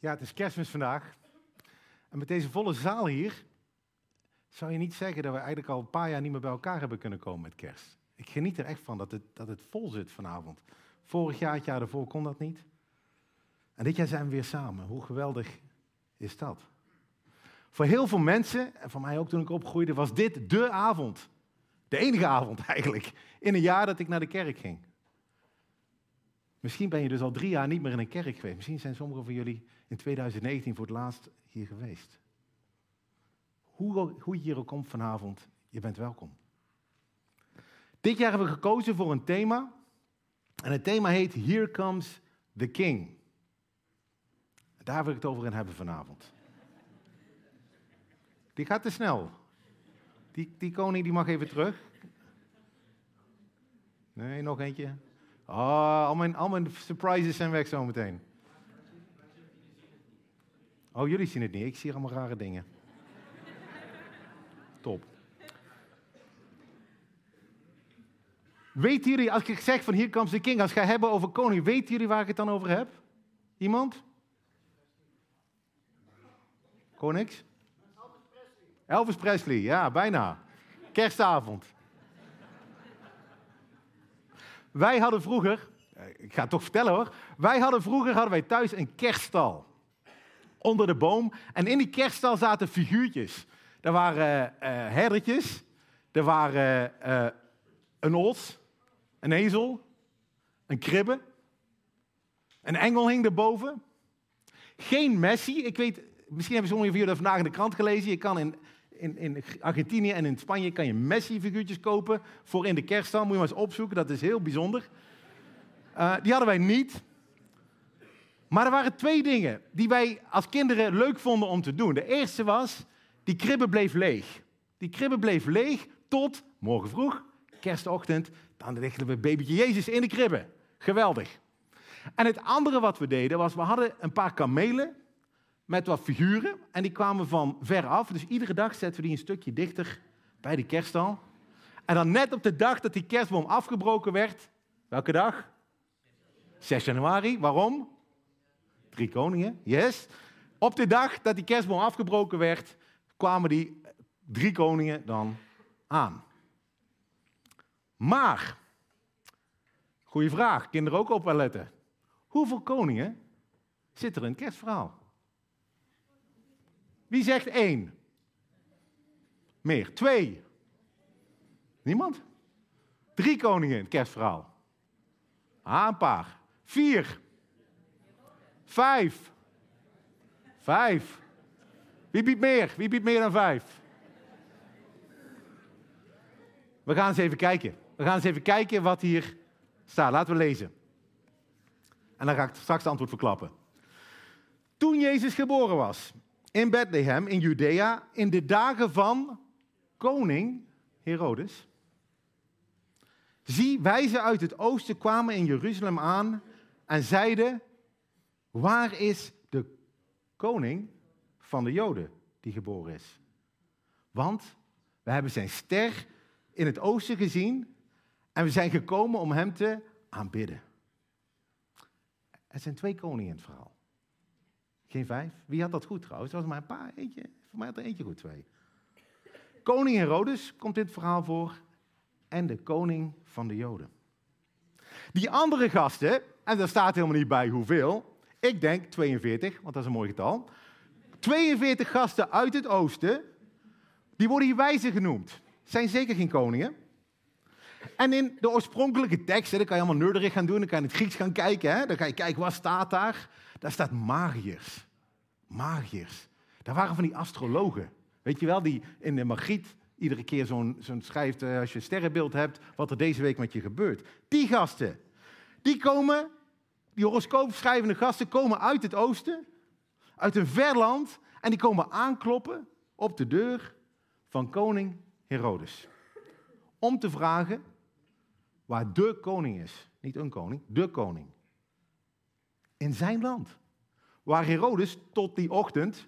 Ja, het is kerstmis vandaag. En met deze volle zaal hier zou je niet zeggen dat we eigenlijk al een paar jaar niet meer bij elkaar hebben kunnen komen met kerst. Ik geniet er echt van dat het, dat het vol zit vanavond. Vorig jaar, het jaar daarvoor kon dat niet. En dit jaar zijn we weer samen. Hoe geweldig is dat? Voor heel veel mensen, en voor mij ook toen ik opgroeide, was dit de avond. De enige avond eigenlijk. In een jaar dat ik naar de kerk ging. Misschien ben je dus al drie jaar niet meer in een kerk geweest. Misschien zijn sommigen van jullie in 2019 voor het laatst hier geweest. Hoe, hoe je hier ook komt vanavond, je bent welkom. Dit jaar hebben we gekozen voor een thema. En het thema heet Here Comes the King. Daar wil ik het over in hebben vanavond. Die gaat te snel. Die, die koning die mag even terug. Nee, nog eentje. Oh, al mijn, surprises zijn weg zometeen. Oh, jullie zien het niet. Ik zie allemaal rare dingen. Top. Weten jullie, als ik zeg van hier komt de king, als ik ga hebben over koning, weten jullie waar ik het dan over heb? Iemand? Konings? Elvis Presley. Elvis Presley, ja, bijna. Kerstavond. Wij hadden vroeger, eh, ik ga het toch vertellen hoor. Wij hadden vroeger hadden wij thuis een kerststal. Onder de boom. En in die kerststal zaten figuurtjes. Er waren uh, herdertjes. Er waren een os. Een ezel. Een kribbe. Een engel hing erboven. Geen Messi. Ik weet, misschien hebben sommigen van jullie dat vandaag in de krant gelezen. Je kan in in, in Argentinië en in Spanje kan je Messi-figuurtjes kopen voor in de kerststal. Moet je maar eens opzoeken, dat is heel bijzonder. Uh, die hadden wij niet. Maar er waren twee dingen die wij als kinderen leuk vonden om te doen. De eerste was, die kribbe bleef leeg. Die kribbe bleef leeg tot morgen vroeg, kerstochtend. Dan legden we babytje Jezus in de kribbe. Geweldig. En het andere wat we deden was, we hadden een paar kamelen met wat figuren. En die kwamen van ver af. Dus iedere dag zetten we die een stukje dichter bij de kerststal. En dan net op de dag dat die kerstboom afgebroken werd. Welke dag? 6 januari. Waarom? Drie koningen. Yes. Op de dag dat die kerstboom afgebroken werd, kwamen die drie koningen dan aan. Maar, goede vraag, kinderen ook op letten. Hoeveel koningen zit er in het kerstverhaal? Wie zegt één? Meer. Twee. Niemand? Drie koningen in het kerstverhaal. Ah, een paar. Vier. Vijf. Vijf. Wie biedt meer? Wie biedt meer dan vijf? We gaan eens even kijken. We gaan eens even kijken wat hier staat. Laten we lezen. En dan ga ik straks het antwoord verklappen. Toen Jezus geboren was, in Bethlehem, in Judea, in de dagen van koning Herodes. Zie, wijzen uit het oosten kwamen in Jeruzalem aan en zeiden, waar is de koning van de Joden die geboren is? Want we hebben zijn ster in het oosten gezien en we zijn gekomen om hem te aanbidden. Er zijn twee koningen in het verhaal. Geen vijf? Wie had dat goed trouwens? Het was maar een paar, eentje. Voor mij had er eentje goed, twee. Koning Herodes komt het verhaal voor. En de koning van de Joden. Die andere gasten, en daar staat helemaal niet bij hoeveel. Ik denk 42, want dat is een mooi getal. 42 gasten uit het oosten, die worden hier wijzen genoemd. Zijn zeker geen koningen. En in de oorspronkelijke tekst, dan kan je allemaal nerderig gaan doen, dan kan je in het Grieks gaan kijken. Hè? Dan kan je kijken, wat staat daar? Daar staat magiërs. Magiërs. Daar waren van die astrologen. Weet je wel, die in de magiet iedere keer zo'n zo'n schrijft, eh, als je een sterrenbeeld hebt, wat er deze week met je gebeurt. Die gasten, die komen, die horoscoopschrijvende gasten komen uit het oosten, uit een ver land, en die komen aankloppen op de deur van koning Herodes. Om te vragen waar de koning is. Niet een koning, de koning in zijn land. Waar Herodes tot die ochtend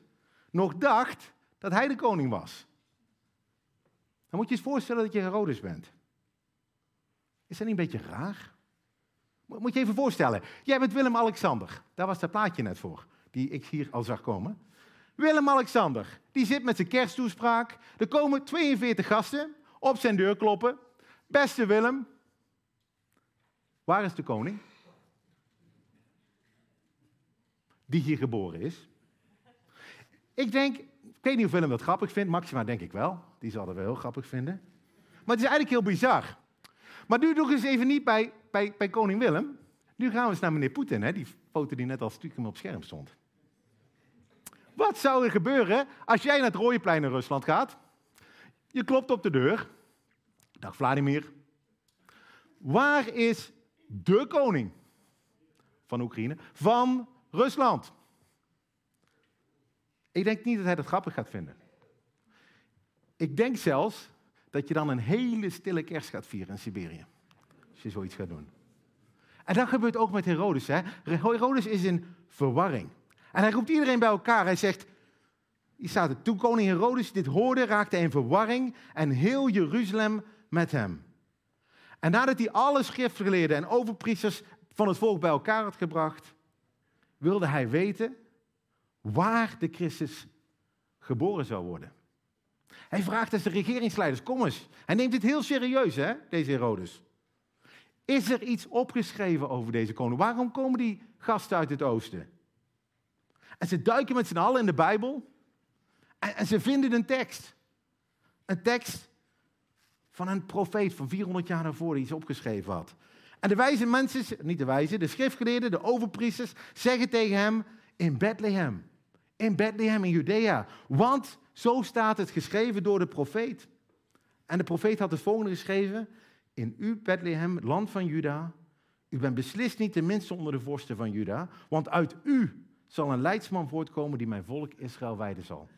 nog dacht dat hij de koning was. Dan moet je eens voorstellen dat je Herodes bent. Is dat niet een beetje raar? Moet je even voorstellen. Jij bent Willem-Alexander. Daar was dat plaatje net voor. die ik hier al zag komen. Willem-Alexander, die zit met zijn kersttoespraak. Er komen 42 gasten op zijn deur kloppen. Beste Willem, waar is de koning? Die hier geboren is. Ik denk, ik weet niet of Willem dat grappig vindt, Maxima denk ik wel. Die zal het wel heel grappig vinden. Maar het is eigenlijk heel bizar. Maar nu doe ik eens even niet bij, bij, bij koning Willem. Nu gaan we eens naar meneer Poetin, hè, die foto die net al stiekem op scherm stond. Wat zou er gebeuren als jij naar het Rooiplein in Rusland gaat? Je klopt op de deur. Dag Vladimir. Waar is de koning van Oekraïne? Van Rusland. Ik denk niet dat hij dat grappig gaat vinden. Ik denk zelfs dat je dan een hele stille kerst gaat vieren in Siberië. Als je zoiets gaat doen. En dat gebeurt ook met Herodes. Hè? Herodes is in verwarring. En hij roept iedereen bij elkaar. Hij zegt, hier staat het, toen koning Herodes dit hoorde, raakte hij in verwarring en heel Jeruzalem met hem. En nadat hij alle schriftgeleerden en overpriesters van het volk bij elkaar had gebracht, wilde hij weten waar de Christus geboren zou worden. Hij vraagt dus de regeringsleiders, kom eens. Hij neemt dit heel serieus, hè, deze Herodes. Is er iets opgeschreven over deze koning? Waarom komen die gasten uit het oosten? En ze duiken met z'n allen in de Bijbel en, en ze vinden een tekst. Een tekst van een profeet van 400 jaar daarvoor die iets opgeschreven had. En de wijze mensen, niet de wijze, de schriftgeleerden, de overpriesters, zeggen tegen hem in Bethlehem. In Bethlehem in Judea. Want zo staat het geschreven door de profeet. En de profeet had het volgende geschreven. In u, Bethlehem, land van Juda, u bent beslist niet de minste onder de vorsten van Juda, want uit u zal een leidsman voortkomen die mijn volk Israël wijden zal.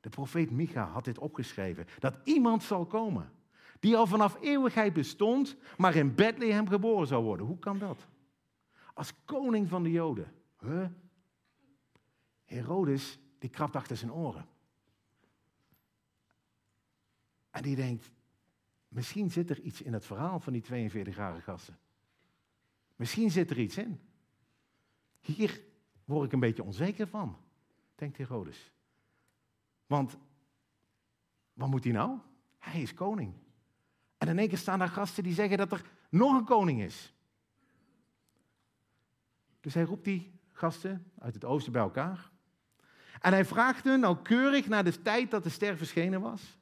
De profeet Micha had dit opgeschreven, dat iemand zal komen die al vanaf eeuwigheid bestond, maar in Bethlehem geboren zou worden. Hoe kan dat? Als koning van de Joden. Huh? Herodes, die krabt achter zijn oren. En die denkt, misschien zit er iets in het verhaal van die 42-jarige gasten. Misschien zit er iets in. Hier word ik een beetje onzeker van, denkt Herodes. Want wat moet hij nou? Hij is koning. En in één keer staan daar gasten die zeggen dat er nog een koning is. Dus hij roept die gasten uit het oosten bij elkaar. En hij vraagt hen nauwkeurig naar de tijd dat de ster verschenen was.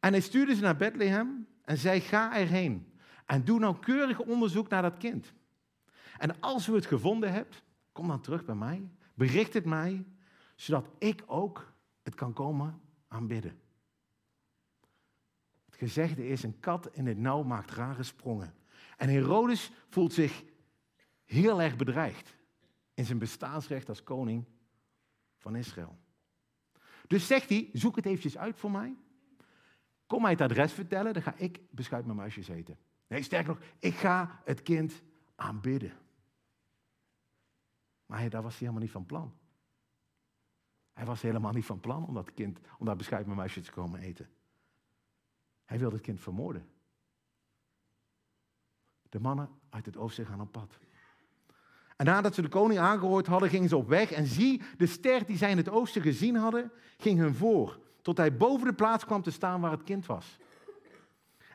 En hij stuurde ze naar Bethlehem en zei: Ga erheen en doe nauwkeurig onderzoek naar dat kind. En als u het gevonden hebt, kom dan terug bij mij, bericht het mij, zodat ik ook het kan komen aanbidden. Het gezegde is: een kat in het nauw maakt rare sprongen. En Herodes voelt zich heel erg bedreigd in zijn bestaansrecht als koning van Israël. Dus zegt hij, zoek het eventjes uit voor mij. Kom mij het adres vertellen, dan ga ik beschuit mijn muisjes eten. Nee, sterker nog, ik ga het kind aanbidden. Maar daar was hij helemaal niet van plan. Hij was helemaal niet van plan om dat kind, om dat beschuit mijn muisje te komen eten. Hij wilde het kind vermoorden. De mannen uit het oosten gaan op pad. En nadat ze de koning aangehoord hadden, gingen ze op weg. En zie, de ster die zij in het oosten gezien hadden, ging hun voor. Tot hij boven de plaats kwam te staan waar het kind was.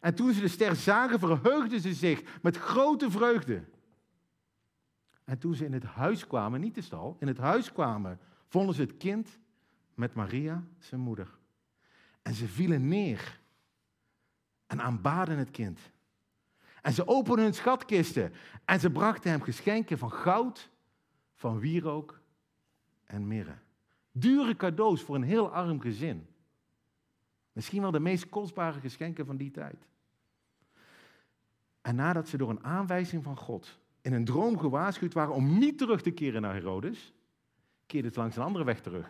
En toen ze de ster zagen, verheugden ze zich met grote vreugde. En toen ze in het huis kwamen, niet de stal, in het huis kwamen, vonden ze het kind met Maria, zijn moeder. En ze vielen neer en aanbaden het kind. En ze openden hun schatkisten en ze brachten hem geschenken van goud, van wierook en mirre. Dure cadeaus voor een heel arm gezin. Misschien wel de meest kostbare geschenken van die tijd. En nadat ze door een aanwijzing van God in een droom gewaarschuwd waren om niet terug te keren naar Herodes, keerden ze langs een andere weg terug,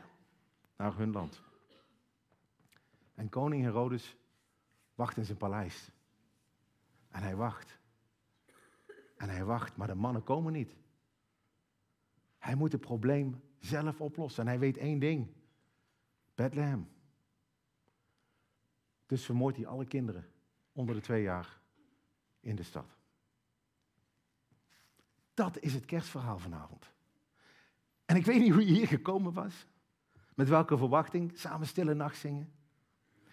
naar hun land. En koning Herodes wacht in zijn paleis. En hij wacht. En hij wacht, maar de mannen komen niet. Hij moet het probleem zelf oplossen. En hij weet één ding. Bethlehem. Dus vermoordt hij alle kinderen onder de twee jaar in de stad. Dat is het kerstverhaal vanavond. En ik weet niet hoe je hier gekomen was. Met welke verwachting? Samen stille nacht zingen.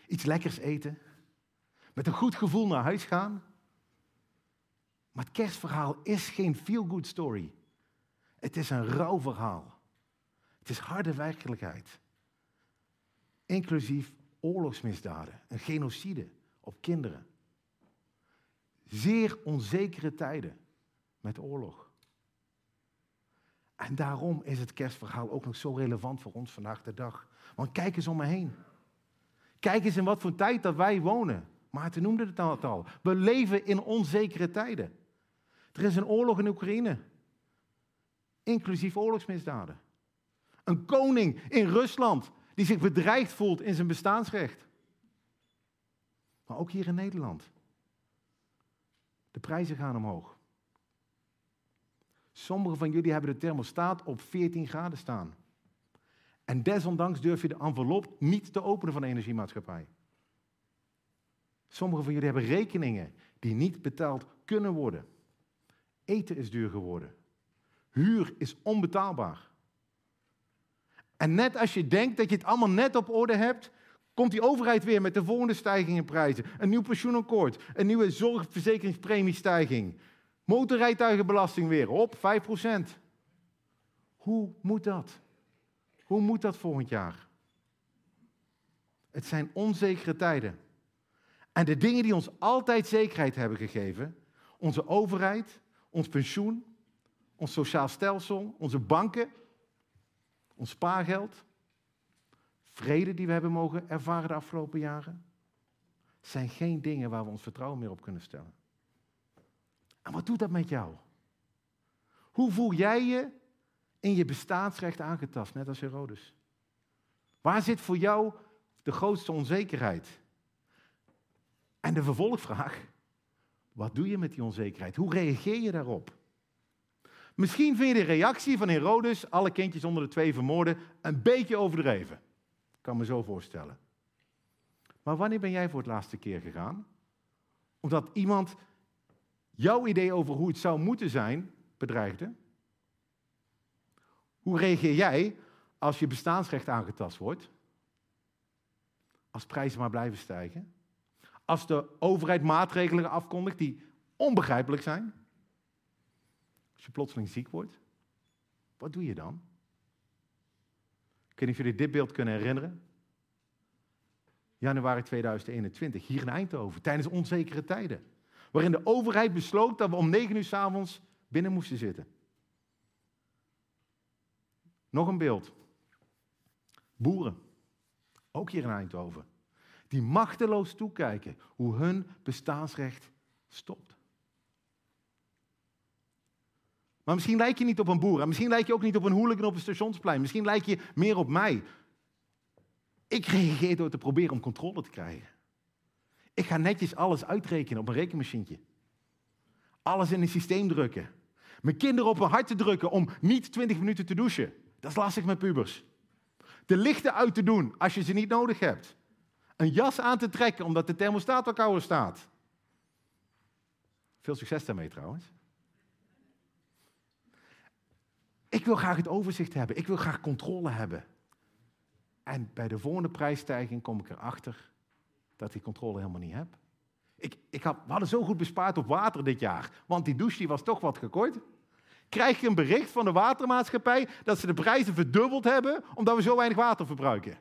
Iets lekkers eten. Met een goed gevoel naar huis gaan. Maar het kerstverhaal is geen feel-good story. Het is een rouwverhaal. Het is harde werkelijkheid. Inclusief oorlogsmisdaden, een genocide op kinderen. Zeer onzekere tijden met oorlog. En daarom is het kerstverhaal ook nog zo relevant voor ons vandaag de dag. Want kijk eens om me heen. Kijk eens in wat voor tijd dat wij wonen. Maarten noemde het al. We leven in onzekere tijden. Er is een oorlog in Oekraïne. Inclusief oorlogsmisdaden. Een koning in Rusland die zich bedreigd voelt in zijn bestaansrecht. Maar ook hier in Nederland. De prijzen gaan omhoog. Sommigen van jullie hebben de thermostaat op 14 graden staan. En desondanks durf je de envelop niet te openen van de energiemaatschappij. Sommigen van jullie hebben rekeningen die niet betaald kunnen worden. Eten is duur geworden. Huur is onbetaalbaar. En net als je denkt dat je het allemaal net op orde hebt, komt die overheid weer met de volgende stijging in prijzen. Een nieuw pensioenakkoord, een nieuwe zorgverzekeringspremiestijging. Motorrijtuigenbelasting weer op 5%. Hoe moet dat? Hoe moet dat volgend jaar? Het zijn onzekere tijden. En de dingen die ons altijd zekerheid hebben gegeven, onze overheid, ons pensioen, ons sociaal stelsel, onze banken, ons spaargeld, vrede die we hebben mogen ervaren de afgelopen jaren, zijn geen dingen waar we ons vertrouwen meer op kunnen stellen. En wat doet dat met jou? Hoe voel jij je in je bestaansrecht aangetast, net als Herodes? Waar zit voor jou de grootste onzekerheid? En de vervolgvraag, wat doe je met die onzekerheid? Hoe reageer je daarop? Misschien vind je de reactie van Herodes, alle kindjes onder de twee vermoorden, een beetje overdreven. Ik kan me zo voorstellen. Maar wanneer ben jij voor het laatste keer gegaan? Omdat iemand jouw idee over hoe het zou moeten zijn bedreigde? Hoe reageer jij als je bestaansrecht aangetast wordt? Als prijzen maar blijven stijgen? Als de overheid maatregelen afkondigt die onbegrijpelijk zijn? Als je plotseling ziek wordt? Wat doe je dan? Ik weet niet of jullie dit beeld kunnen herinneren. Januari 2021, hier in Eindhoven, tijdens onzekere tijden waarin de overheid besloot dat we om negen uur s avonds binnen moesten zitten. Nog een beeld. Boeren, ook hier in Eindhoven, die machteloos toekijken hoe hun bestaansrecht stopt. Maar misschien lijk je niet op een boer. En misschien lijk je ook niet op een hooligan op een stationsplein. Misschien lijk je meer op mij. Ik reageer door te proberen om controle te krijgen. Ik ga netjes alles uitrekenen op een rekenmachientje. Alles in een systeem drukken. Mijn kinderen op hun hart te drukken om niet 20 minuten te douchen. Dat is lastig met pubers. De lichten uit te doen als je ze niet nodig hebt. Een jas aan te trekken omdat de thermostaat al kouder staat. Veel succes daarmee trouwens. Ik wil graag het overzicht hebben. Ik wil graag controle hebben. En bij de volgende prijsstijging kom ik erachter dat die controle helemaal niet heb. Ik, ik had, we hadden zo goed bespaard op water dit jaar, want die douche die was toch wat gekort. Krijg je een bericht van de watermaatschappij dat ze de prijzen verdubbeld hebben omdat we zo weinig water verbruiken?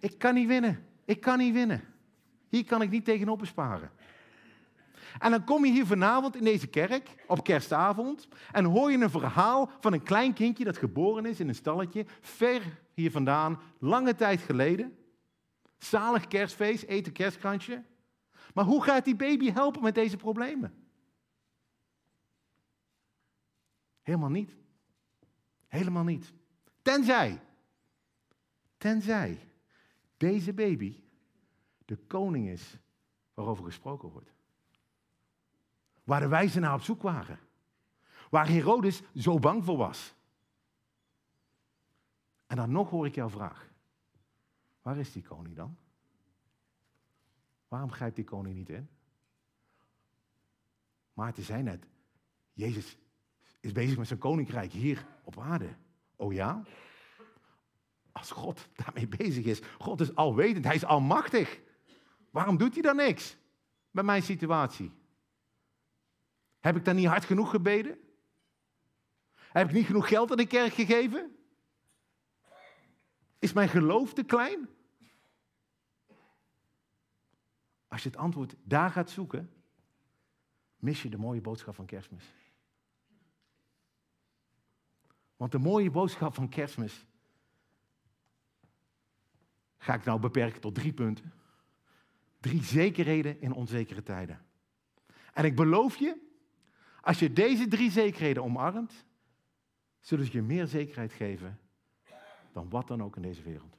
Ik kan niet winnen. Ik kan niet winnen. Hier kan ik niet tegenop besparen. En dan kom je hier vanavond in deze kerk, op kerstavond, en hoor je een verhaal van een klein kindje dat geboren is in een stalletje, ver hier vandaan, lange tijd geleden. Zalig kerstfeest, eten kerstkrantje. Maar hoe gaat die baby helpen met deze problemen? Helemaal niet. Helemaal niet. Tenzij, tenzij deze baby de koning is waarover gesproken wordt. Waar de wijzen naar op zoek waren. Waar Herodes zo bang voor was. En dan nog hoor ik jouw vraag. Waar is die koning dan? Waarom grijpt die koning niet in? Maarten zei net, Jezus is bezig met zijn koninkrijk hier op aarde. Oh ja? Als God daarmee bezig is, God is alwetend, hij is almachtig. Waarom doet hij dan niks met mijn situatie? Heb ik dan niet hard genoeg gebeden? Heb ik niet genoeg geld aan de kerk gegeven? Is mijn geloof te klein? Als je het antwoord daar gaat zoeken, mis je de mooie boodschap van kerstmis. Want de mooie boodschap van kerstmis ga ik nou beperken tot drie punten. Drie zekerheden in onzekere tijden. En ik beloof je, als je deze drie zekerheden omarmt, zullen ze je meer zekerheid geven dan wat dan ook in deze wereld.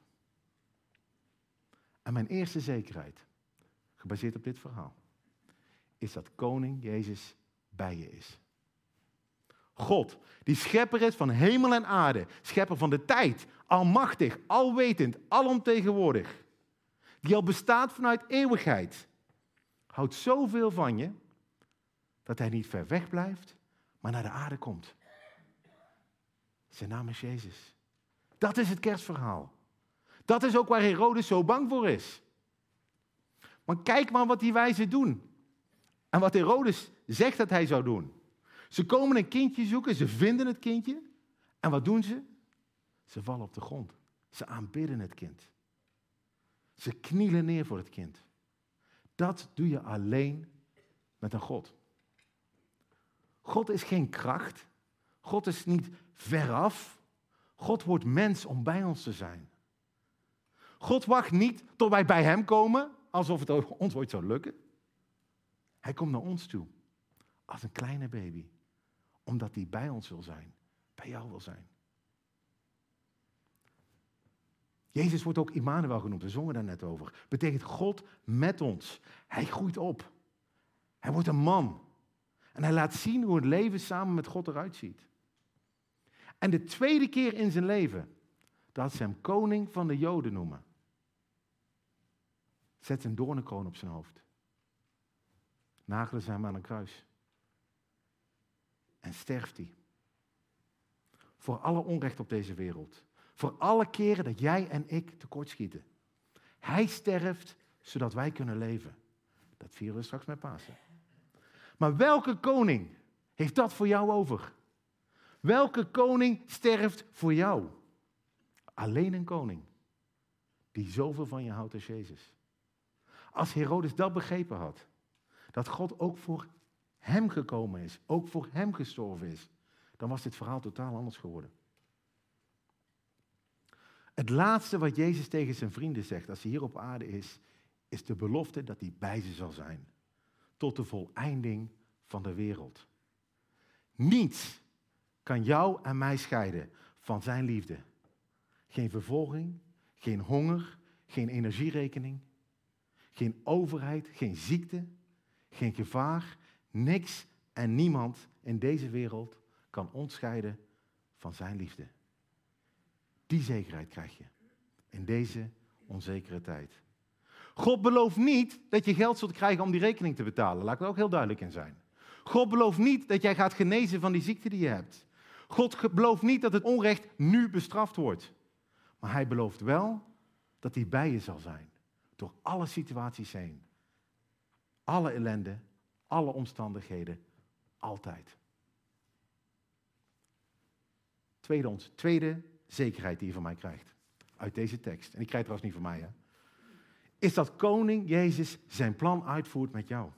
En mijn eerste zekerheid, gebaseerd op dit verhaal, is dat koning Jezus bij je is. God, die schepper is van hemel en aarde, schepper van de tijd, almachtig, alwetend, alomtegenwoordig, die al bestaat vanuit eeuwigheid, houdt zoveel van je dat hij niet ver weg blijft, maar naar de aarde komt. Zijn naam is Jezus. Dat is het kerstverhaal. Dat is ook waar Herodes zo bang voor is. Maar kijk maar wat die wijzen doen. En wat Herodes zegt dat hij zou doen. Ze komen een kindje zoeken, ze vinden het kindje. En wat doen ze? Ze vallen op de grond. Ze aanbidden het kind. Ze knielen neer voor het kind. Dat doe je alleen met een God. God is geen kracht. God is niet veraf. God wordt mens om bij ons te zijn. God wacht niet tot wij bij Hem komen, alsof het ons ooit zou lukken. Hij komt naar ons toe, als een kleine baby, omdat hij bij ons wil zijn, bij jou wil zijn. Jezus wordt ook Immanuel genoemd, we zongen daar net over. Betekent God met ons. Hij groeit op. Hij wordt een man. En hij laat zien hoe het leven samen met God eruit ziet. En de tweede keer in zijn leven dat ze hem koning van de Joden noemen. Zet een doornenkroon op zijn hoofd. Nagelen ze hem aan een kruis. En sterft hij. Voor alle onrecht op deze wereld. Voor alle keren dat jij en ik tekortschieten. Hij sterft zodat wij kunnen leven. Dat vieren we straks met Pasen. Maar welke koning heeft dat voor jou over? Welke koning sterft voor jou? Alleen een koning die zoveel van je houdt als Jezus. Als Herodes dat begrepen had, dat God ook voor hem gekomen is, ook voor hem gestorven is, dan was dit verhaal totaal anders geworden. Het laatste wat Jezus tegen zijn vrienden zegt als hij hier op aarde is, is de belofte dat hij bij ze zal zijn. Tot de voleinding van de wereld. Niets kan jou en mij scheiden van zijn liefde. Geen vervolging, geen honger, geen energierekening, geen overheid, geen ziekte, geen gevaar, niks en niemand in deze wereld kan ons scheiden van zijn liefde. Die zekerheid krijg je in deze onzekere tijd. God belooft niet dat je geld zult krijgen om die rekening te betalen. Laat ik er ook heel duidelijk in zijn. God belooft niet dat jij gaat genezen van die ziekte die je hebt. God belooft niet dat het onrecht nu bestraft wordt. Maar hij belooft wel dat hij bij je zal zijn. Door alle situaties heen. Alle ellende, alle omstandigheden, altijd. Tweede, ons, tweede zekerheid die je van mij krijgt. Uit deze tekst. En ik krijg trouwens niet van mij, hè. Is dat koning Jezus zijn plan uitvoert met jou.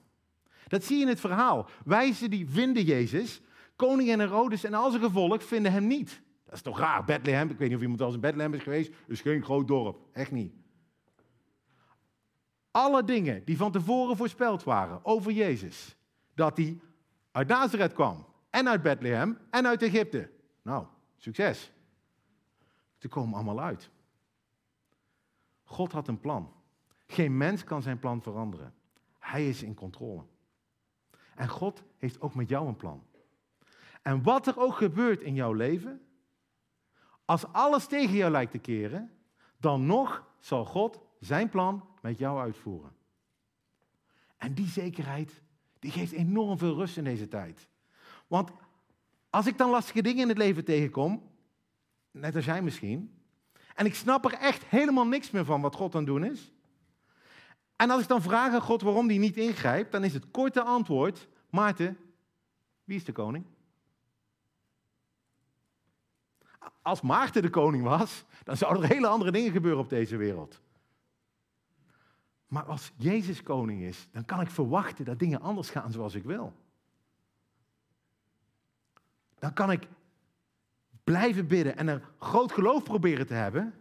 Dat zie je in het verhaal. Wijzen die vinden Jezus. Koning en Herodes en al zijn gevolg vinden hem niet. Dat is toch raar. Bethlehem, ik weet niet of iemand al eens in Bethlehem is geweest. is geen groot dorp. Echt niet. Alle dingen die van tevoren voorspeld waren over Jezus. Dat hij uit Nazareth kwam. En uit Bethlehem. En uit Egypte. Nou, succes. Ze komen allemaal uit. God had een plan. Geen mens kan zijn plan veranderen. Hij is in controle. En God heeft ook met jou een plan. En wat er ook gebeurt in jouw leven, als alles tegen jou lijkt te keren, dan nog zal God zijn plan met jou uitvoeren. En die zekerheid, die geeft enorm veel rust in deze tijd. Want Als ik dan lastige dingen in het leven tegenkom, net als jij misschien, en ik snap er echt helemaal niks meer van wat God aan het doen is. En als ik dan vraag aan God waarom die niet ingrijpt, dan is het korte antwoord, Maarten, wie is de koning? Als Maarten de koning was, dan zouden er hele andere dingen gebeuren op deze wereld. Maar als Jezus koning is, dan kan ik verwachten dat dingen anders gaan zoals ik wil. Dan kan ik blijven bidden en een groot geloof proberen te hebben,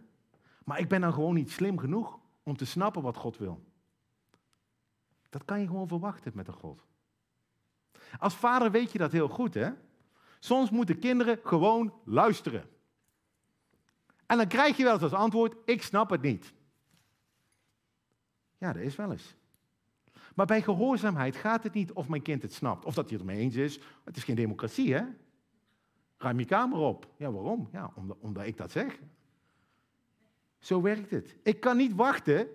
maar ik ben dan gewoon niet slim genoeg om te snappen wat God wil. Dat kan je gewoon verwachten met een God. Als vader weet je dat heel goed, hè? Soms moeten kinderen gewoon luisteren. En dan krijg je wel eens als antwoord, ik snap het niet. Ja, dat is wel eens. Maar bij gehoorzaamheid gaat het niet of mijn kind het snapt, of dat hij het ermee eens is. Het is geen democratie, hè? Ruim je kamer op. Ja, waarom? Ja, omdat, omdat ik dat zeg. Zo werkt het. Ik kan niet wachten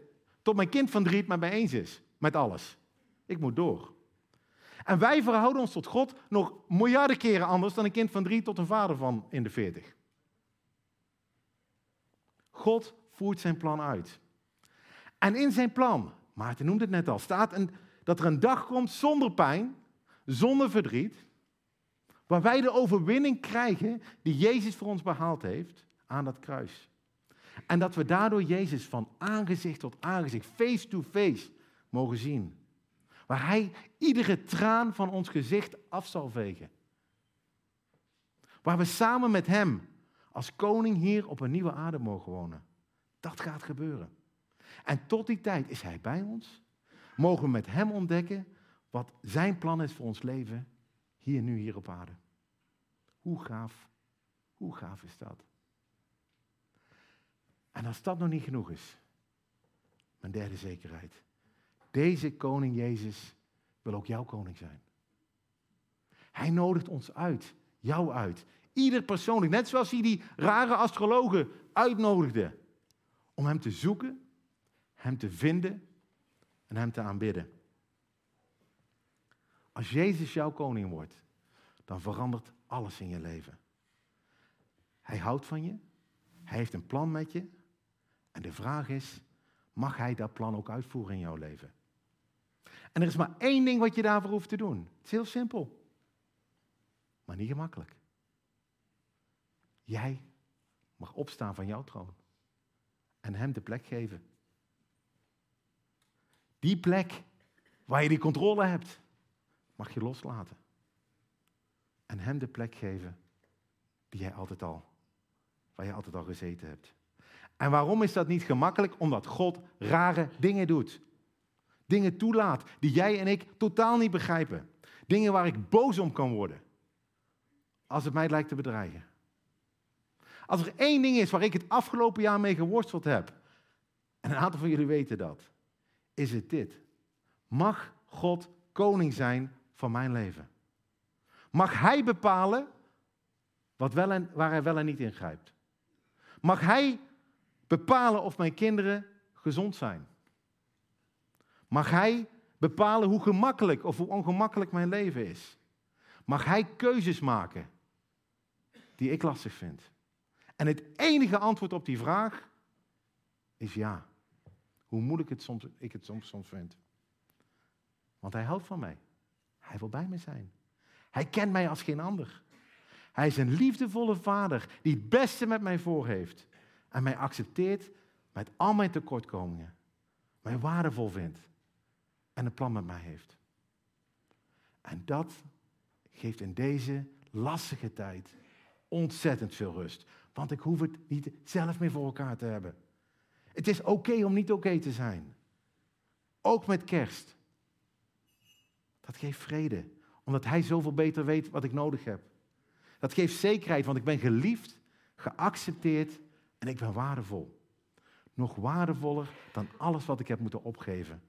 tot mijn kind van drie het met mij eens is. Met alles. Ik moet door. En wij verhouden ons tot God nog miljarden keren anders dan een kind van drie tot een vader van in de veertig. God voert zijn plan uit. En in zijn plan, Maarten noemde het net al, staat een, dat er een dag komt zonder pijn, zonder verdriet, waar wij de overwinning krijgen die Jezus voor ons behaald heeft aan dat kruis. En dat we daardoor Jezus van aangezicht tot aangezicht, face to face, mogen zien. Waar Hij iedere traan van ons gezicht af zal vegen. Waar we samen met Hem als koning hier op een nieuwe aarde mogen wonen. Dat gaat gebeuren. En tot die tijd is Hij bij ons. Mogen we met Hem ontdekken wat Zijn plan is voor ons leven hier nu hier op aarde. Hoe gaaf, hoe gaaf is dat? En als dat nog niet genoeg is, mijn derde zekerheid. Deze koning Jezus wil ook jouw koning zijn. Hij nodigt ons uit, jou uit. Ieder persoonlijk, net zoals hij die rare astrologen uitnodigde. Om hem te zoeken, hem te vinden en hem te aanbidden. Als Jezus jouw koning wordt, dan verandert alles in je leven. Hij houdt van je, hij heeft een plan met je. En de vraag is, mag hij dat plan ook uitvoeren in jouw leven? En er is maar één ding wat je daarvoor hoeft te doen. Het is heel simpel, maar niet gemakkelijk. Jij mag opstaan van jouw troon en hem de plek geven. Die plek waar je die controle hebt, mag je loslaten en hem de plek geven die jij altijd al, waar je altijd al gezeten hebt. En waarom is dat niet gemakkelijk? Omdat God rare dingen doet. Dingen toelaat die jij en ik totaal niet begrijpen. Dingen waar ik boos om kan worden. Als het mij lijkt te bedreigen. Als er één ding is waar ik het afgelopen jaar mee geworsteld heb. En een aantal van jullie weten dat. Is het dit. Mag God koning zijn van mijn leven? Mag Hij bepalen wat wel en, waar Hij wel en niet ingrijpt? Mag Hij bepalen of mijn kinderen gezond zijn? Mag Hij bepalen hoe gemakkelijk of hoe ongemakkelijk mijn leven is? Mag Hij keuzes maken die ik lastig vind? En het enige antwoord op die vraag is ja. Hoe moeilijk het soms, ik het soms, soms vind. Want Hij houdt van mij. Hij wil bij me zijn. Hij kent mij als geen ander. Hij is een liefdevolle vader die het beste met mij voor heeft. En mij accepteert met al mijn tekortkomingen. Mij waardevol vindt. En een plan met mij heeft. En dat geeft in deze lastige tijd ontzettend veel rust. Want ik hoef het niet zelf meer voor elkaar te hebben. Het is oké om niet oké te zijn. Ook met kerst. Dat geeft vrede omdat Hij zoveel beter weet wat ik nodig heb. Dat geeft zekerheid, want ik ben geliefd, geaccepteerd en ik ben waardevol. Nog waardevoller dan alles wat ik heb moeten opgeven.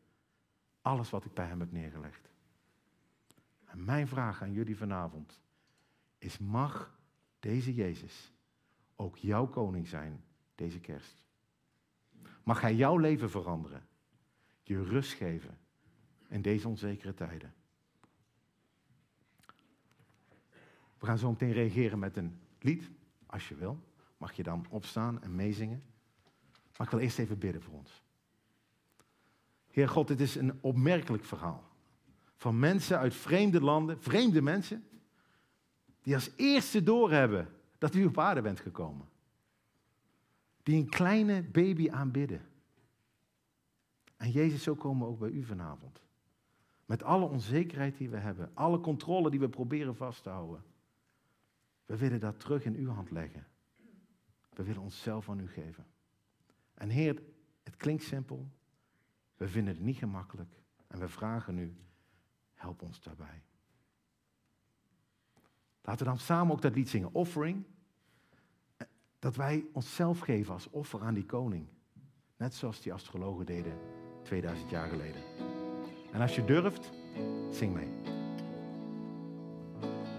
Alles wat ik bij Hem heb neergelegd. En mijn vraag aan jullie vanavond is: mag deze Jezus ook jouw koning zijn deze kerst? Mag Hij jouw leven veranderen? Je rust geven in deze onzekere tijden? We gaan zo meteen reageren met een lied, als je wil. Mag je dan opstaan en meezingen. Maar ik wil eerst even bidden voor ons. Heer God, dit is een opmerkelijk verhaal. Van mensen uit vreemde landen, vreemde mensen, die als eerste doorhebben dat u op aarde bent gekomen. Die een kleine baby aanbidden. En Jezus, zo komen we ook bij u vanavond. Met alle onzekerheid die we hebben, alle controle die we proberen vast te houden. We willen dat terug in uw hand leggen. We willen onszelf aan u geven. En Heer, het klinkt simpel. We vinden het niet gemakkelijk. En we vragen u, help ons daarbij. Laten we dan samen ook dat lied zingen, Offering. Dat wij onszelf geven als offer aan die koning. Net zoals die astrologen deden 2000 jaar geleden. En als je durft, zing mee.